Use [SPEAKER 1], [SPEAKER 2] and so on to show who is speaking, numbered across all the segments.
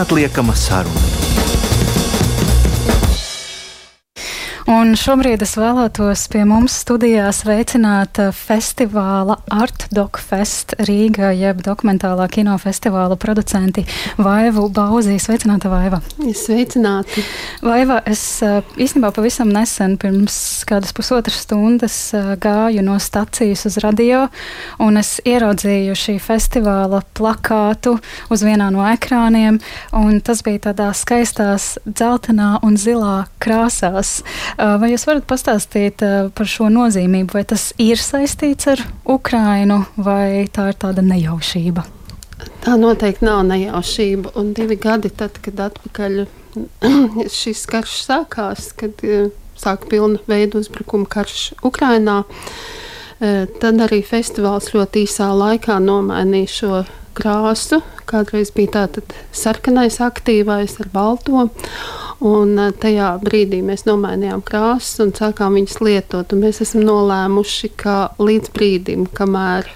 [SPEAKER 1] neatliekama saruna.
[SPEAKER 2] Un šobrīd es vēlētos pie mums studijā sveicināt festivāla Art Doc Fest Rīga, jeb dokumentālā kinofestivāla producenti Vaivu Bauzī. Sveicināta Vaiva!
[SPEAKER 3] Sveicināti!
[SPEAKER 2] Vaiva, es īstenībā pavisam nesen, pirms kādas pusotras stundas, gāju no stacijas uz radio, un es ieraudzīju šī festivāla plakātu uz vienā no ekrāniem, un tas bija tādā skaistās dzeltenā un zilā krāsās. Vai jūs varat pastāstīt par šo nozīmību, vai tas ir saistīts ar Ukrainu, vai tā ir tāda nejaušība?
[SPEAKER 3] Tā noteikti nav nejaušība. Un divi gadi, tad, kad atpakaļ šis karš sākās, kad sāka pilna veida uzbrukuma karš Ukrainā, tad arī festivāls ļoti īsā laikā nomainīja šo krāsu. Kādreiz bija tāds sarkanais, aktīvais ar balto. Un eh, tajā brīdī mēs nomainījām krāsas un sākām viņas lietot. Mēs esam nolēmuši, ka līdz brīdim, kamēr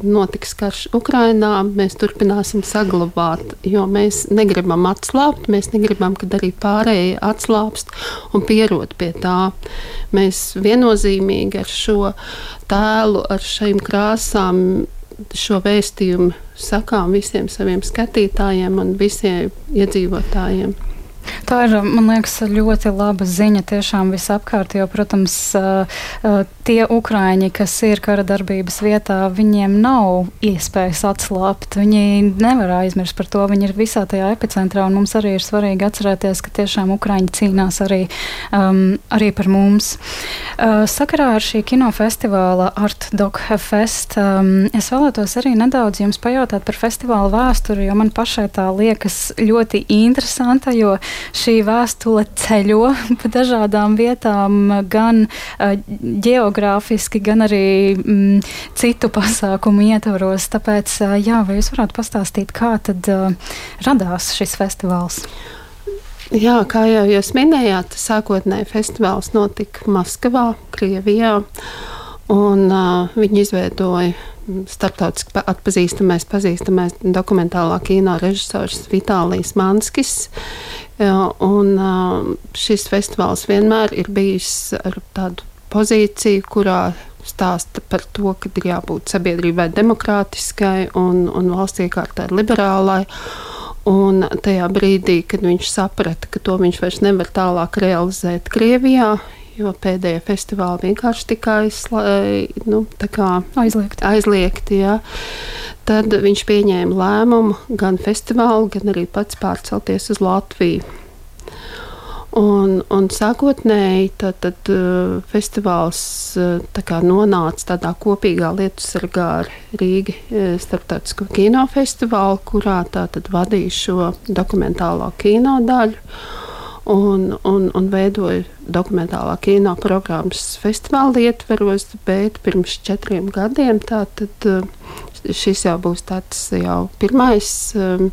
[SPEAKER 3] notiks karš Ukrajinā, mēs turpināsim saglabāt, jo mēs negribam atslābt, mēs negribam, kad arī pārējie atslābst un pierod pie tā. Mēs viennozīmīgi ar šo tēlu, ar šīm krāsām šo vēstījumu sakām visiem saviem skatītājiem un visiem iedzīvotājiem.
[SPEAKER 2] Tā ir, man liekas, ļoti laba ziņa tiešām visapkārt, jo, protams, tie ukraiņi, kas ir kara darbības vietā, viņiem nav iespējas atslābt. Viņi nevar aizmirst par to, viņi ir visā tajā epicentrā, un mums arī ir svarīgi atcerēties, ka tiešām ukraiņi cīnās arī, um, arī par mums. Uh, sakarā ar šī kinofestivāla Art Dog Fest, um, es vēlētos arī nedaudz jums pajautāt par festivāla vēsturi, jo man pašai tā liekas ļoti interesanta, jo šī vēstule ceļo pa dažādām vietām, gan uh, geogrāfiski, gan arī mm, citu pasākumu ietvaros. Tāpēc, jā, vai jūs varētu pastāstīt, kā tad uh, radās šis festivāls?
[SPEAKER 3] Jā, kā jau jūs minējāt, sākotnēji festivāls notika Maskavā, Krievijā. Un, uh, viņi izveidoja starptautiski atpazīstamais, pazīstamais dokumentālā kino režisors Vitālijs Manskis. Un šis festivāls vienmēr ir bijis ar tādu pozīciju, kurā stāsta par to, ka ir jābūt sabiedrībai demokrātiskai un, un valsts iekārtai liberālai. Un tajā brīdī, kad viņš saprata, ka to viņš vairs nevar tālāk realizēt Krievijā, jo pēdējie festivāli vienkārši tika nu,
[SPEAKER 2] aizliegti.
[SPEAKER 3] aizliegti jā. Tad viņš pieņēma lēmumu gan festivālu, gan arī pats pārcelties uz Latviju. Un, un sākotnēji tad, tad, uh, festivāls uh, tā nonāca tādā kopīgā lietu sargā ar Rīgas uh, starptautisko kinofestivālu, kurā tā tad vadīja šo dokumentālo kino daļu. Un, un, un veidoju dokumentālā kino programmas festivāla ietveros, bet pirms četriem gadiem tātad, eh, šis jau būs tāds jau pirmais. Um,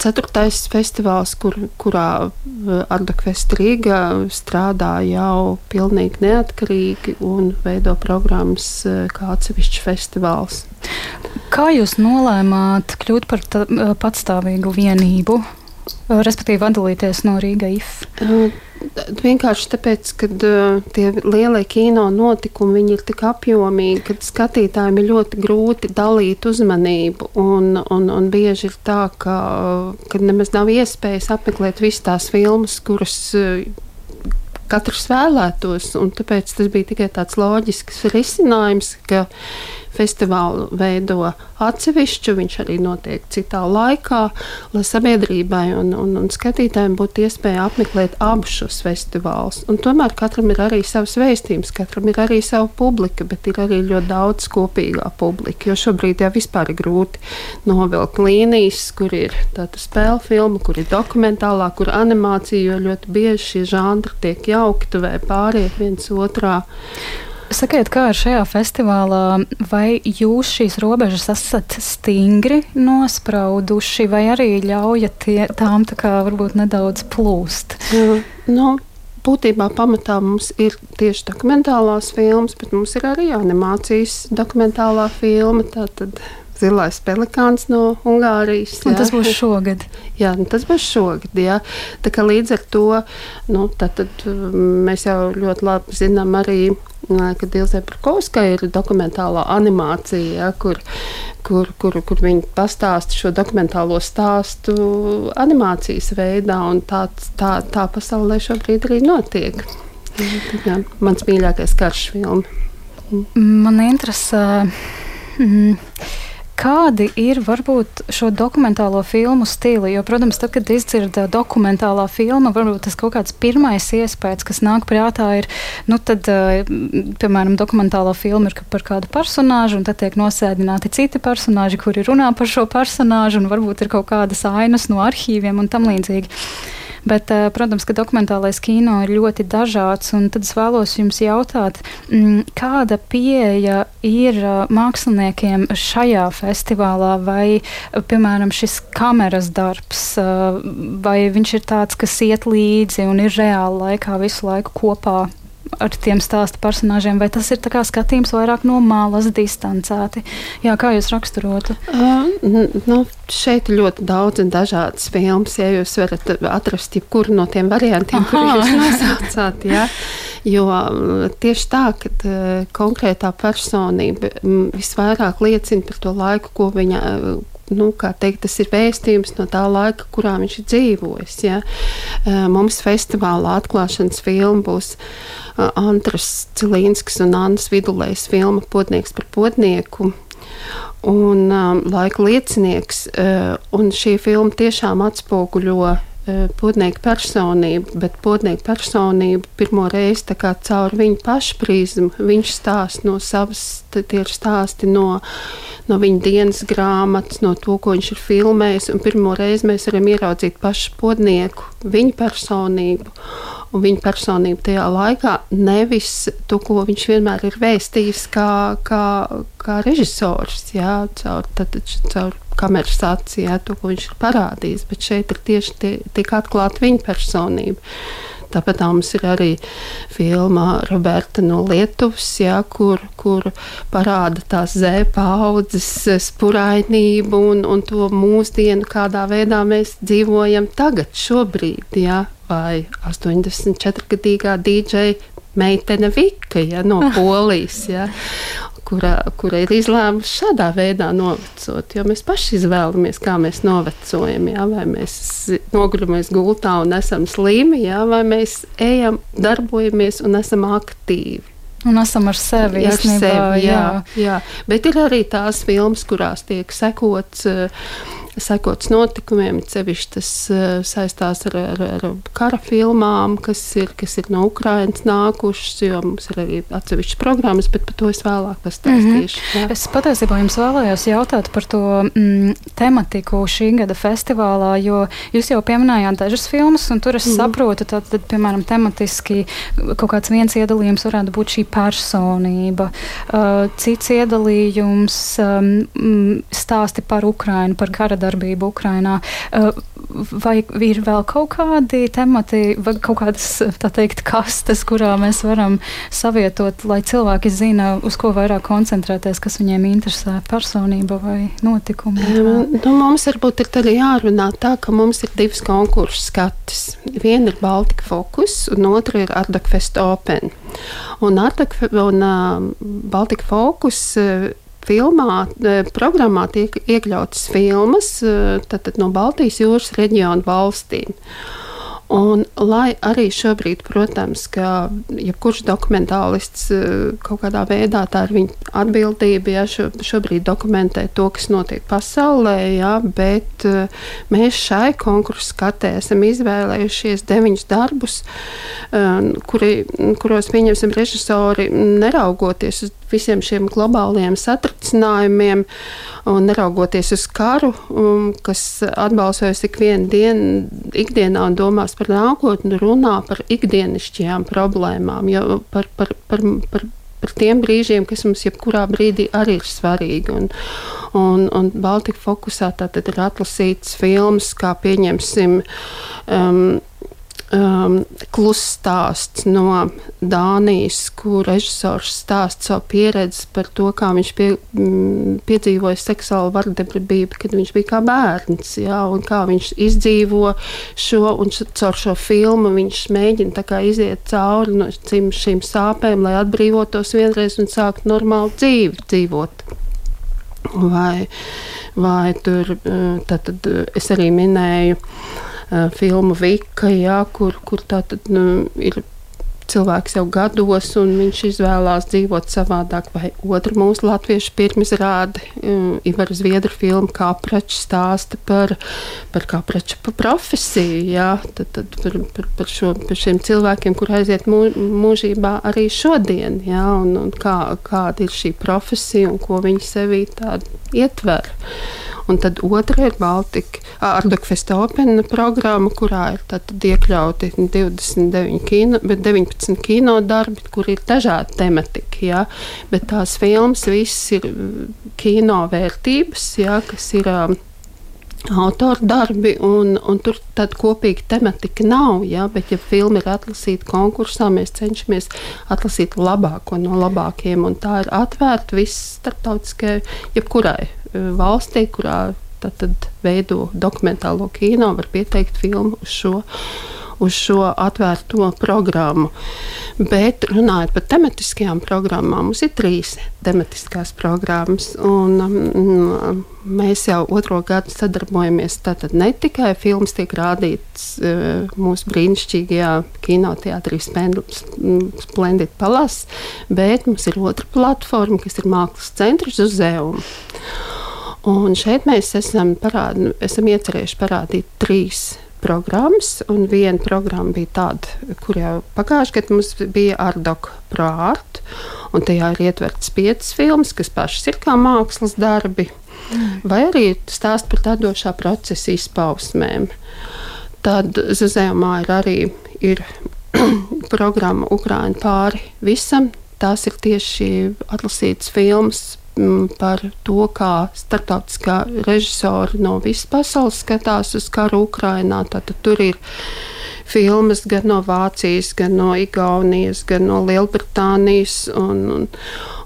[SPEAKER 3] Ceturtais festivāls, kur, kurā eh, Ardakvest Rīga strādā jau pilnīgi neatkarīgi un veido programmas kā atsevišķs festivāls.
[SPEAKER 2] Kā jūs nolēmāt kļūt par patstāvīgu vienību? Respektīvi atdalīties no Rīgas IF?
[SPEAKER 3] Vienkārši tāpēc, ka tie lielie kino notikumi ir tik apjomīgi, ka skatītājiem ir ļoti grūti dalīt uzmanību. Un, un, un bieži ir tā, ka, ka nemaz nav iespējas apmeklēt visas tās filmas, kuras katrs vēlētos. Tāpēc tas bija tikai tāds loģisks risinājums, ka festivālu veido atsevišķu, viņš arī notiek citā laikā, lai sabiedrībai un, un, un skatītājiem būtu iespēja apmeklēt abus šos festivālus. Un tomēr katram ir arī savs vēstījums, katram ir arī sava publika, bet ir arī ļoti daudz kopīgā publika. Jo šobrīd jau vispār ir grūti novilkt līnijas, kur ir tāda spēļu filma, kur ir dokumentālā, kur animācija, jo ļoti bieži šie žanri tiek jaukti vai pāriet viens otrā.
[SPEAKER 2] Sakiet, kā ir šajā festivālā, vai jūs šīs robežas esat stingri nosprauduši, vai arī ļaujat tie, tām tā kā varbūt nedaudz plūst?
[SPEAKER 3] Jā, nu, būtībā pamatā mums ir tieši dokumentālās filmas, bet mums ir arī animācijas dokumentālā filma. Tātad Zilais pelikāns no Ungārijas.
[SPEAKER 2] Jā. Un tas būs šogad.
[SPEAKER 3] Jā, nu, tas būs šogad. Jā. Tā kā līdz ar to nu, tad, tad mēs jau ļoti labi zinām arī, ka Dilzē Parkovska ir dokumentālā animācija, jā, kur, kur, kur, kur viņi pastāsta šo dokumentālo stāstu animācijas veidā, un tā, tā, tā pasaulē šobrīd arī notiek. Jā, mans mīļākais karš filma.
[SPEAKER 2] Man interesē. Mm, Kādi ir varbūt šo dokumentālo filmu stili? Jo, protams, tad, kad izdzird dokumentālā filma, varbūt tas kaut kāds pirmais iespējas, kas nāk prātā, ir, nu, tad, piemēram, dokumentālā filma ir par kādu personāžu, un tad tiek nosēdināti citi personāži, kuri runā par šo personāžu, un varbūt ir kaut kādas ainas no arhīviem un tam līdzīgi. Bet, eh, protams, ka dokumentālais kino ir ļoti dažāds. Tad es vēlos jums jautāt, mm, kāda pieeja ir eh, māksliniekiem šajā festivālā, vai, eh, piemēram, šis kameras darbs, vai viņš ir tāds, kas iet līdzi un ir reāli laikā visu laiku kopā ar tiem stāstu personāžiem, vai tas ir skatījums vairāk no malas, distancēti? Jā, kā jūs raksturotu?
[SPEAKER 3] Uh, nu, šeit ir ļoti daudz un dažādas filmas, ja jūs varat atrast jebkuru no tiem variantiem, kurus jūs nosaucāt. Ja? Jo tieši tā, ka konkrētā personība visvairāk liecina par to laiku, ko viņa nu, teikt, tas ir vēstījums no tā laika, kurā viņš ir dzīvojis. Ja? Mums festivālā atklāšanas filma būs Antras Cilīnskis un Annas Vidulējas filma Potnieks par potnieku. Un um, laika liecinieks, uh, un šī filma tiešām atspoguļo Eh, potnieku personību, bet potnieku personību pirmo reizi caur viņa pašu prizmu. Viņš stāsta no savas, tie ir stāsti no, no viņa dienas grāmatas, no to, ko viņš ir filmējis. Pirmo reizi mēs varam ieraudzīt pašu potnieku, viņa personību. Un viņa personība tajā laikā nevis to, ko viņš vienmēr ir vēstījis kā, kā, kā režisors, jā, caur, tad, caur kameras acī, ja, to, ko viņš ir parādījis. Bet šeit ir tieši tie, tik atklāta viņa personība. Tāpat mums ir arī filma Roberta no Lietuvas, ja, kur, kur parāda tās zēpa audzes spurainību un, un to mūsdienu, kādā veidā mēs dzīvojam tagad, šobrīd. Ja, vai 84-gadīgā DJ meitene Vika ja, no Polijas. Ja kura, kura ir izlēmusi šādā veidā novecot. Mēs paši izvēlamies, kā mēs novecojam. Jā, vai mēs noguļamies gultā un esam slimi, jā, vai mēs ejam, darbojamies un esam aktīvi.
[SPEAKER 2] Un esam ar sevi.
[SPEAKER 3] Ar sevi jā, jā. jā, bet ir arī tās filmas, kurās tiek sekots. Uh, sekots notikumiem. Cevišķi tas uh, saistās ar, ar, ar kara filmām, kas ir, kas ir no Ukrainas nākušas, jo mums ir arī atsevišķas programmas, bet par to es vēlāk pastāstīšu. Mm
[SPEAKER 2] -hmm. Es patiesībā jums vēlējos jautāt par to mm, tematiku šī gada festivālā, jo jūs jau pieminējāt dažas filmas, un tur es mm saprotu, tad, tad, piemēram, tematiski kaut kāds viens iedalījums varētu būt šī personība, uh, cits iedalījums um, stāsti par Ukrainu, par kara darbu darbību Ukrainā. Uh, vai ir vēl kaut kādi temati, vai kaut kādas teikt, kastes, kurā mēs varam savietot, lai cilvēki zina, uz ko vairāk koncentrēties, kas viņiem interesē, personība vai notikumi?
[SPEAKER 3] Um, nu, mums varbūt ir jārunā tā, ka mums ir divas konkursu skatis. Viena ir Baltika Focus, un otra ir Ardaka Fest Open. Un, Ardaka, un uh, Baltika Focus uh, filmā, e, programmā tiek iekļautas filmas e, no Baltijas jūras reģiona valstīm. Un, lai arī šobrīd, protams, ka jebkurš dokumentālists eh, kaut kādā veidā tā ir viņa atbildība, ja šo, šobrīd dokumentē to, kas notiek pasaulē, ja, bet eh, mēs šai konkursu skatē esam izvēlējušies deviņus darbus, eh, kuri, kuros pieņemsim režisori, neraugoties uz visiem šiem globāliem satricinājumiem un neraugoties uz karu, um, kas atbalsojas ik vienu dienu, ikdienā un domās par nākotni, runā par ikdienišķajām problēmām, jo par, par, par, par, par tiem brīžiem, kas mums jebkurā brīdī arī ir svarīgi. Un, un, un Baltika fokusā tātad ir atlasīts filmas, kā pieņemsim. Um, um, kluss stāsts no Dānijas, kur režisors stāsta savu pieredzi par to, kā viņš pie, m, piedzīvoja seksuālu vardarbību, kad viņš bija kā bērns, jā, kā viņš izdzīvo šo, un caur šo filmu viņš mēģina iziet cauri no šīm sāpēm, lai atbrīvotos vienreiz un sāktu normālu dzīvi dzīvot. Vai, vai tur uh, tad, tad es arī minēju uh, filmu Vika, jā, kur, kur tā tad nu, ir cilvēks jau gados, un viņš izvēlās dzīvot savādāk. Vai otra mūsu latviešu pirmizrāde, um, Ivar Zviedru filma Kāpračs stāsta par, par kāprača profesiju, jā, tad, tad par, par, par, šo, par šiem cilvēkiem, kur aiziet mū, mūžībā arī šodien, jā, un, un kā, kāda ir šī profesija un ko viņi sevī tādu ietver. Un tad otra ir Baltika Ardukfesta Open programma, kurā ir iekļauti 29 kino, 19 kino darbi, kur ir dažādi tematika. Ja? Bet tās filmas visas ir kino vērtības, ja? kas ir. Um, autora darbi, un, un tur tāda kopīga tematika nav. Ja? Bet, ja filma ir atlasīta konkursā, mēs cenšamies atlasīt labāko no labākajiem. Tā ir atvērta visai starptautiskajai, jebkurai Eh, valstī, kurā tad veido dokumentālo kino, var pieteikt filmu uz šo. Uz šo atvērto programmu. Bet runājot par tematiskajām programmām, mums ir trīs tematiskās programmas. Un, mm, mēs jau otro gadu sadarbojamies. Tātad ne tikai filmas tiek rādītas uh, mūsu brīnišķīgajā kinoteātrī Splendid Palace, bet mums ir otra platforma, kas ir Mākslas centrs uz Zēumu. Un šeit mēs esam, parādi, esam iecerējuši parādīt trīs programmas, un viena programma bija tāda, kur jau pagājušajā gadā mums bija Ardoka Prārt, un tajā ir ietverts piecas filmas, kas pašas ir kā mākslas darbi, mm. vai arī stāst par tādošā procesa izpausmēm. Tad Zuzēmā ir arī ir programma Ukraina pāri visam. Tās ir tieši atlasītas filmas par to, kā starptautiskā režisori no visas pasaules skatās uz karu Ukrajinā. Tur ir filmas gan no Vācijas, gan no Igaunijas, gan no Lielbritānijas. Un, un,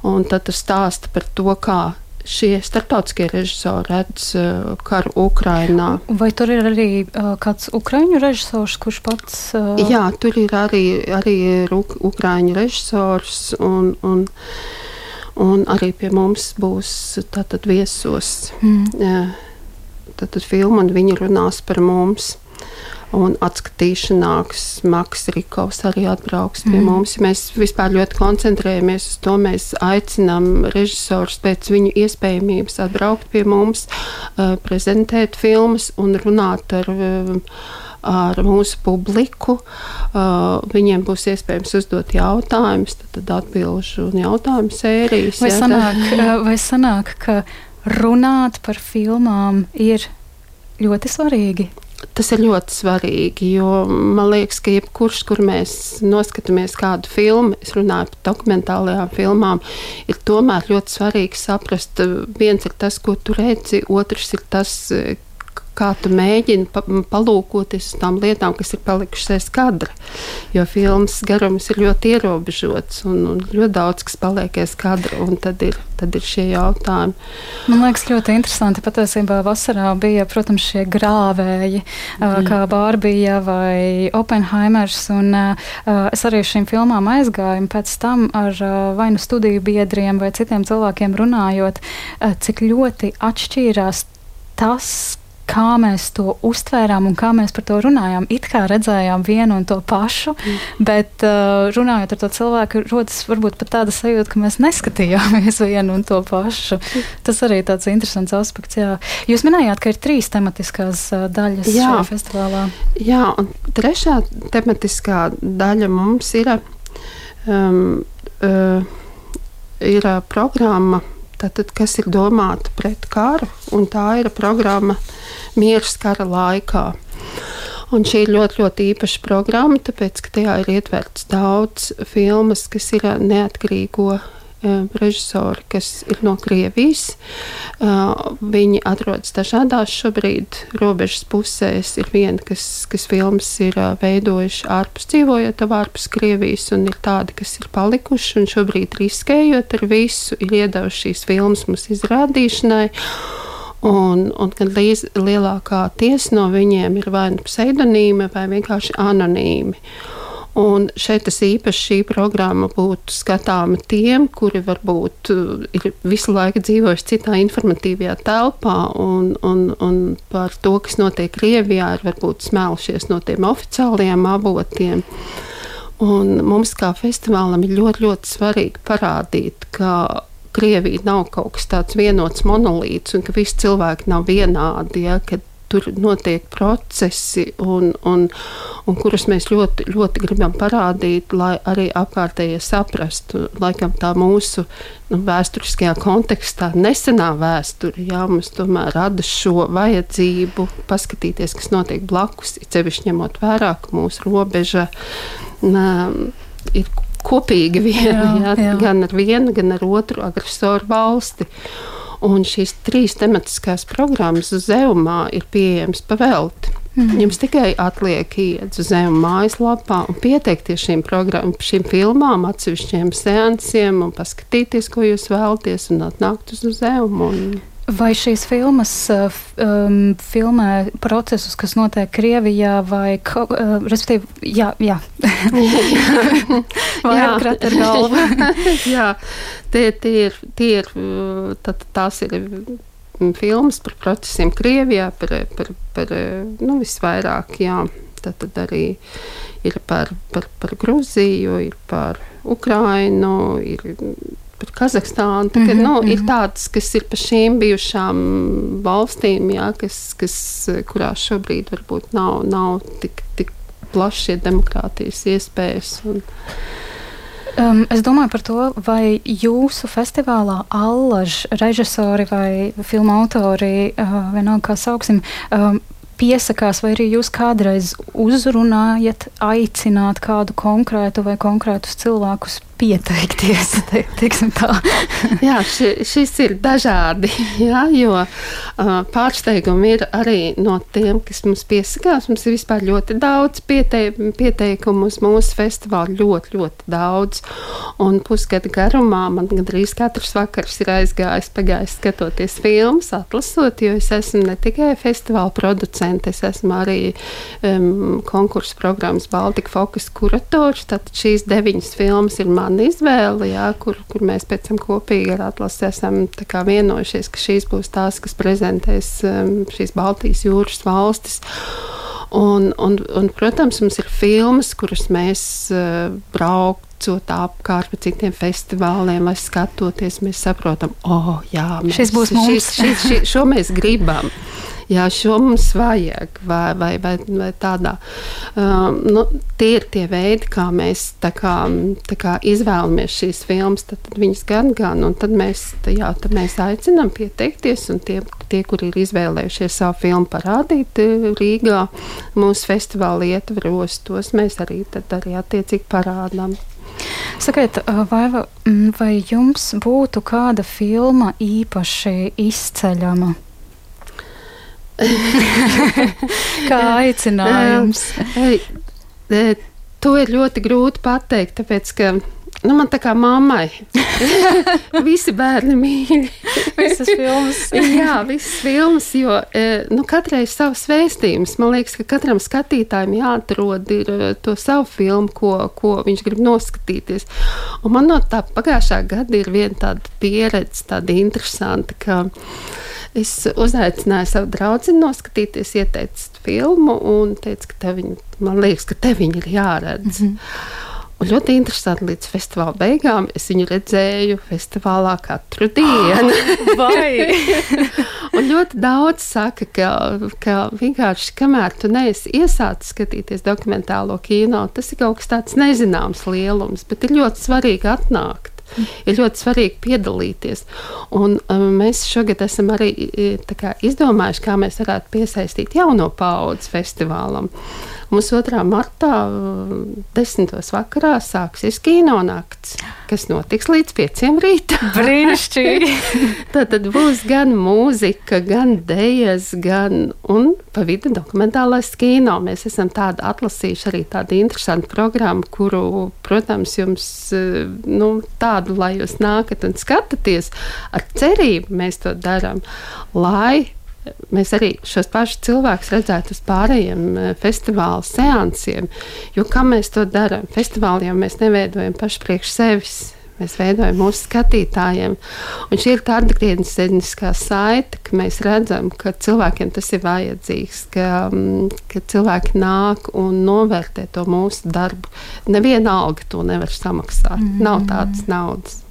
[SPEAKER 3] un tad tas stāsta par to, kā šie starptautiskie režisori redz uh, karu Ukrajinā.
[SPEAKER 2] Vai tur ir arī uh, kāds ukraiņu režisors, kurš pats?
[SPEAKER 3] Uh... Jā, tur ir arī, arī ukraiņu režisors. Un, un, Un arī pie mums būs tātad viesos mm. tātad filma, un viņi runās par mums. Un atskatīšanās Maks Rikovs arī atbrauks pie mm. mums. Mēs vispār ļoti koncentrējamies uz to. Mēs aicinām režisorus pēc viņu iespējamības atbraukt pie mums, prezentēt filmas un runāt ar ar mūsu publiku. Uh, viņiem būs iespējams uzdot jautājumus, tad, atbildžu un jautājumu sērijas.
[SPEAKER 2] Vai, jā, sanāk, tā. vai sanāk, ka runāt par filmām ir ļoti svarīgi?
[SPEAKER 3] Tas ir ļoti svarīgi, jo man liekas, ka jebkurš, kur mēs noskatāmies kādu filmu, es runāju par dokumentālajām filmām, ir tomēr ļoti svarīgi saprast, viens ir tas, ko tu redzi, otrs ir tas, kā tu mēģini pa, palūkoties uz tām lietām, kas ir palikušas aiz kadra. Jo filmas garums ir ļoti ierobežots un, un ļoti daudz kas paliek aiz kadra, un tad ir, tad ir šie jautājumi.
[SPEAKER 2] Man liekas, ļoti interesanti. Patiesībā vasarā bija, protams, šie grāvēji, mm. kā Bārbija vai Oppenheimers, un es arī šīm filmām aizgāju pēc tam ar vai nu studiju biedriem vai citiem cilvēkiem runājot, cik ļoti atšķīrās tas, kā mēs to uztvērām un kā mēs par to runājām. It kā redzējām vienu un to pašu, mm. bet uh, runājot ar to cilvēku, rodas varbūt pat tāda sajūta, ka mēs neskatījāmies vienu un to pašu. Mm. Tas arī tāds interesants aspekts. Jā. Jūs minējāt, ka ir trīs tematiskās uh, daļas jā. šajā festivālā.
[SPEAKER 3] Jā, un trešā tematiskā daļa mums ir. Um, uh, ir uh, programma, tātad, kas ir domāta pret karu, un tā ir programma miers kara laikā. Un šī ir ļoti, ļoti īpaša programma, tāpēc, ka tajā ir ietverts daudz filmas, kas ir neatkarīgo režisori, kas ir no Krievijas. Viņi atrodas dažādās šobrīd robežas pusēs. Ir viena, kas, kas filmas ir veidojuši ārpus dzīvojot ārpus Krievijas, un ir tādi, kas ir palikuši un šobrīd riskējot ar visu, ir iedevuši šīs filmas mums izrādīšanai. Un, un gan līdz lielākā tiesa no viņiem ir vai nu pseidonīmi, vai vienkārši anonīmi. Un šeit tas īpaši šī programma būtu skatāma tiem, kuri varbūt uh, ir visu laiku dzīvojuši citā informatīvajā telpā, un, un, un par to, kas notiek Krievijā, ir varbūt smēlušies no tiem oficiālajiem avotiem. Un mums kā festivālam ir ļoti, ļoti svarīgi parādīt, ka Krievija nav kaut kas tāds vienots monolīts un ka visi cilvēki nav vienādi. Ja, tur notiek procesi, un, un, un kurus mēs ļoti, ļoti gribam parādīt, lai arī apkārtējie saprastu. Laikam tā mūsu nu, vēsturiskajā kontekstā, nesenā vēsture, jā, mums tomēr rada šo vajadzību paskatīties, kas notiek blakus, cevišķi ņemot vērā, ka mūsu robeža nā, ir kopīgi viena, jā, jā, jā. gan ar vienu, gan ar otru agresoru valsti. Un šīs trīs tematiskās programmas Zeumā ir pieejamas pavelti. Mm. Jums tikai atliek iet uz zemes mājaslapā un pieteikties šīm, šīm filmām, atsevišķiem seansiem un paskatīties, ko jūs vēlaties, un atnākt uz zemi. Un...
[SPEAKER 2] Vai šīs filmas um, filmē procesus, kas notiek Krievijā, vai, uh, respektīvi, jā, jā. vai jā. ar kratu galvu?
[SPEAKER 3] jā, tie, tie ir, tie ir, uh, tad, tās ir mm, filmas par procesiem Krievijā, par, par, par nu, visvairāk, jā. Tad, tad arī ir par, par, par Gruziju, ir par Ukrainu, ir par Kazahstānu. Tā, ka, mm -hmm, nu, mm -hmm. Ir mhm. tādas, kas ir pa šīm bijušām valstīm, jā, kas, kas, kurās šobrīd varbūt nav, nav tik, tik plašas demokrātijas iespējas. Un,
[SPEAKER 2] Um, es domāju par to, vai jūsu festivālā allaž režisori vai filmu autori, uh, vienalga kā sauksim, um, piesakās, vai arī jūs kādreiz uzrunājat, aicināt kādu konkrētu vai konkrētus cilvēkus pieteikties. Te,
[SPEAKER 3] jā, ši, šis ir dažādi. Jā, jo uh, pārsteigumi ir arī no tiem, kas mums piesakās. Mums ir vispār ļoti daudz piete, pieteikumu uz mūsu festivālu. Ļoti, ļoti daudz. Un pusgada garumā man gandrīz katrs vakars ir aizgājis, pagājis skatoties filmas, atlasot, jo es esmu ne tikai festivāla producents, es esmu arī um, konkursu programmas Baltika Focus kurators. Tad šīs deviņas filmas ir man mana izvēle, jā, kur, kur mēs pēc tam kopīgi ar atlasi esam vienojušies, ka šīs būs tās, kas prezentēs um, šīs Baltijas jūras valstis. Un, un, un, protams, mums ir filmas, kuras mēs uh, braucot apkārt pa citiem festivāliem, lai skatoties, mēs saprotam, oh, jā, mēs,
[SPEAKER 2] šis būs mums.
[SPEAKER 3] Šis, šis, šis, šo mēs gribam jā, šo mums vajag, vai, vai, vai, vai tādā. Um, nu, tie ir tie veidi, kā mēs tā kā, tā kā izvēlamies šīs filmas. Tad, tad viņas gan, gan, un tad mēs, jā, tad mēs aicinām pieteikties, un tie, tie, kuri ir izvēlējušies savu filmu parādīt eh, Rīgā, mūsu festivāla ietvaros, tos mēs arī, arī attiecīgi parādām.
[SPEAKER 2] Sakiet, vai, vai jums būtu kāda filma īpaši izceļama? Kā aicinājums?
[SPEAKER 3] to ir ļoti grūti pateikt, tāpēc ka Nu, man tā kā mammai. Visi bērni mīl.
[SPEAKER 2] visas filmas.
[SPEAKER 3] Jā, visas filmas, jo nu, katrai ir savs vēstījums. Man liekas, ka katram skatītājam jāatrod ir, to savu filmu, ko, ko viņš grib noskatīties. Un man no tā pagājušā gada ir viena tāda pieredze, tāda interesanta, ka es uzaicināju savu draugu noskatīties, ieteicu filmu un teicu, ka viņi, man liekas, ka te viņi ir jāredz. Mm -hmm. Un ļoti interesanti, līdz festivāla beigām es viņu redzēju festivālā katru dienu. un ļoti daudz saka, ka, ka vienkārši kamēr tu neesi iesācis skatīties dokumentālo kino, tas ir kaut kas tāds nezināms lielums, bet ir ļoti svarīgi atnākt. Ir ļoti svarīgi piedalīties. Un, um, mēs šogad esam arī kā, izdomājuši, kā mēs varētu piesaistīt jauno paudzi festivālam. Mums 2. martā, 10. vakarā, sāksies kino nakts, kas notiks līdz 5. rītā.
[SPEAKER 2] Brīnišķīgi!
[SPEAKER 3] tad, tad būs gan mūzika, gan dejas, gan un pa vidu dokumentālais kino. Mēs esam tādu atlasījuši arī tādu interesantu programmu, kuru, protams, jums nu, tādu, lai jūs nākat un skatāties ar cerību, mēs to darām, lai mēs arī šos pašus cilvēkus redzētu uz pārējiem eh, festivāla seansiem. Jo kā mēs to darām? Festivālā jau mēs neveidojam paši priekš sevis. Mēs veidojam mūsu skatītājiem. Un šī ir tā atgriezniskā saite, ka mēs redzam, ka cilvēkiem tas ir vajadzīgs, ka, mm, ka cilvēki nāk un novērtē to mūsu darbu. Neviena alga to nevar samaksāt. Mm -hmm. Nav tādas naudas.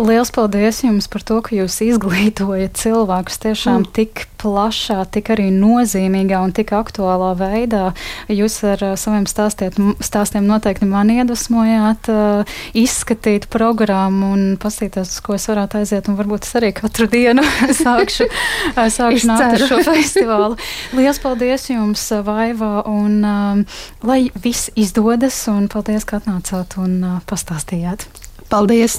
[SPEAKER 2] Lielas paldies jums par to, ka jūs izglītojat cilvēkus tiešām mm. tik plašā, tik arī nozīmīgā un tik aktuālā veidā. Jūs ar uh, saviem stāstiet, stāstiem noteikti man iedvesmojāt, uh, izskatīt programmu un paskatīties, uz ko es varētu aiziet. Un varbūt es arī katru dienu sākšu, uh, sākšu nākt uz šo festivālu. Lielas paldies jums, uh, Vaiva, un um, lai viss izdodas, un paldies, ka atnācāt un uh, pastāstījāt.
[SPEAKER 3] Paldies!